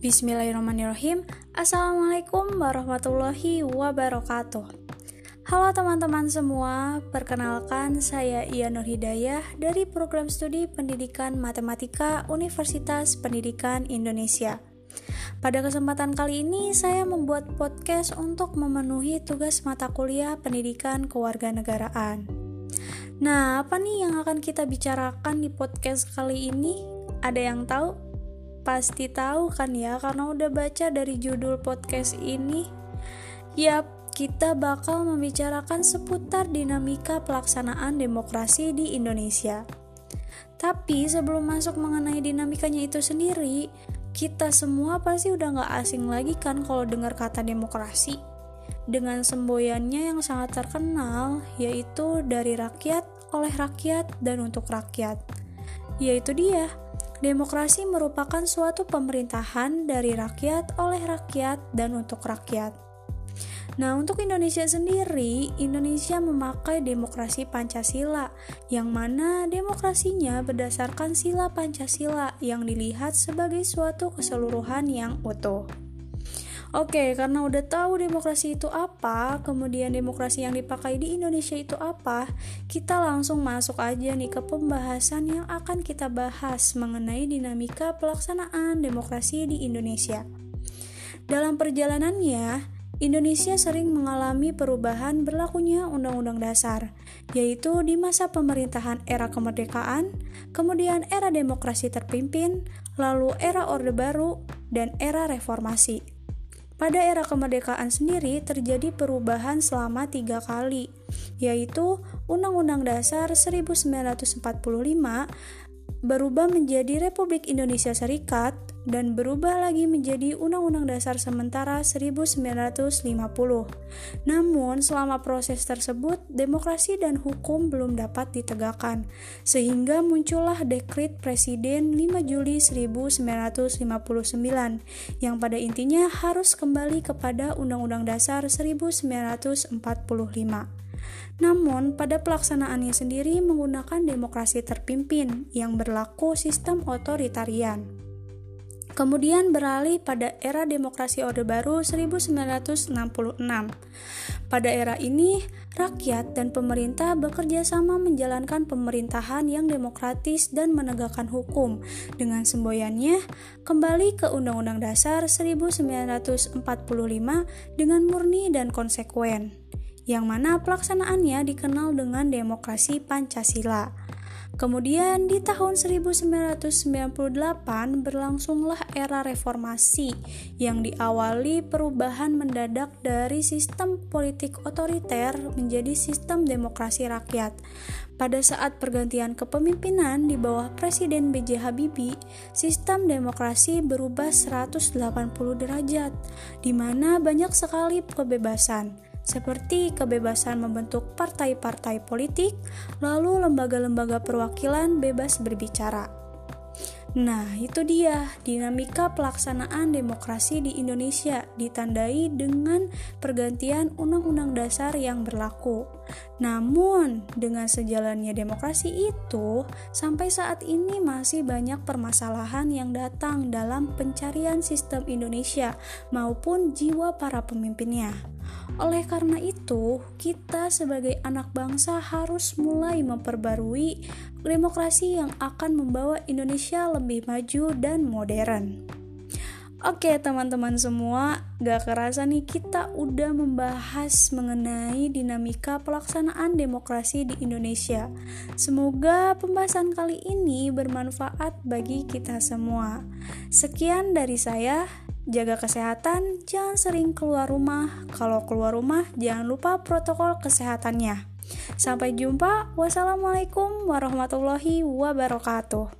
Bismillahirrahmanirrahim Assalamualaikum warahmatullahi wabarakatuh Halo teman-teman semua, perkenalkan saya Ia Nur Hidayah dari program studi Pendidikan Matematika Universitas Pendidikan Indonesia. Pada kesempatan kali ini, saya membuat podcast untuk memenuhi tugas mata kuliah Pendidikan Kewarganegaraan. Nah, apa nih yang akan kita bicarakan di podcast kali ini? Ada yang tahu? Pasti tahu kan ya karena udah baca dari judul podcast ini. Yap, kita bakal membicarakan seputar dinamika pelaksanaan demokrasi di Indonesia. Tapi sebelum masuk mengenai dinamikanya itu sendiri, kita semua pasti udah gak asing lagi kan kalau dengar kata demokrasi. Dengan semboyannya yang sangat terkenal, yaitu dari rakyat, oleh rakyat, dan untuk rakyat. Yaitu dia, Demokrasi merupakan suatu pemerintahan dari rakyat, oleh rakyat, dan untuk rakyat. Nah, untuk Indonesia sendiri, Indonesia memakai demokrasi Pancasila, yang mana demokrasinya berdasarkan sila Pancasila yang dilihat sebagai suatu keseluruhan yang utuh. Oke, karena udah tahu demokrasi itu apa, kemudian demokrasi yang dipakai di Indonesia itu apa, kita langsung masuk aja nih ke pembahasan yang akan kita bahas mengenai dinamika pelaksanaan demokrasi di Indonesia. Dalam perjalanannya, Indonesia sering mengalami perubahan berlakunya Undang-Undang Dasar, yaitu di masa pemerintahan era kemerdekaan, kemudian era demokrasi terpimpin, lalu era Orde Baru, dan era reformasi. Pada era kemerdekaan sendiri terjadi perubahan selama tiga kali, yaitu Undang-Undang Dasar 1945 berubah menjadi Republik Indonesia Serikat dan berubah lagi menjadi Undang-Undang Dasar Sementara 1950. Namun, selama proses tersebut, demokrasi dan hukum belum dapat ditegakkan, sehingga muncullah Dekrit Presiden 5 Juli 1959 yang pada intinya harus kembali kepada Undang-Undang Dasar 1945. Namun, pada pelaksanaannya sendiri menggunakan demokrasi terpimpin yang berlaku sistem otoritarian. Kemudian beralih pada era demokrasi Orde Baru 1966. Pada era ini, rakyat dan pemerintah bekerja sama menjalankan pemerintahan yang demokratis dan menegakkan hukum dengan semboyannya kembali ke Undang-Undang Dasar 1945 dengan murni dan konsekuen yang mana pelaksanaannya dikenal dengan demokrasi Pancasila. Kemudian di tahun 1998 berlangsunglah era reformasi yang diawali perubahan mendadak dari sistem politik otoriter menjadi sistem demokrasi rakyat. Pada saat pergantian kepemimpinan di bawah Presiden B.J. Habibie, sistem demokrasi berubah 180 derajat, di mana banyak sekali kebebasan seperti kebebasan membentuk partai-partai politik, lalu lembaga-lembaga perwakilan bebas berbicara. Nah, itu dia dinamika pelaksanaan demokrasi di Indonesia ditandai dengan pergantian undang-undang dasar yang berlaku. Namun, dengan sejalannya demokrasi itu, sampai saat ini masih banyak permasalahan yang datang dalam pencarian sistem Indonesia maupun jiwa para pemimpinnya. Oleh karena itu, kita sebagai anak bangsa harus mulai memperbarui demokrasi yang akan membawa Indonesia lebih maju dan modern. Oke teman-teman semua, gak kerasa nih kita udah membahas mengenai dinamika pelaksanaan demokrasi di Indonesia. Semoga pembahasan kali ini bermanfaat bagi kita semua. Sekian dari saya, jaga kesehatan, jangan sering keluar rumah. Kalau keluar rumah, jangan lupa protokol kesehatannya. Sampai jumpa, wassalamualaikum warahmatullahi wabarakatuh.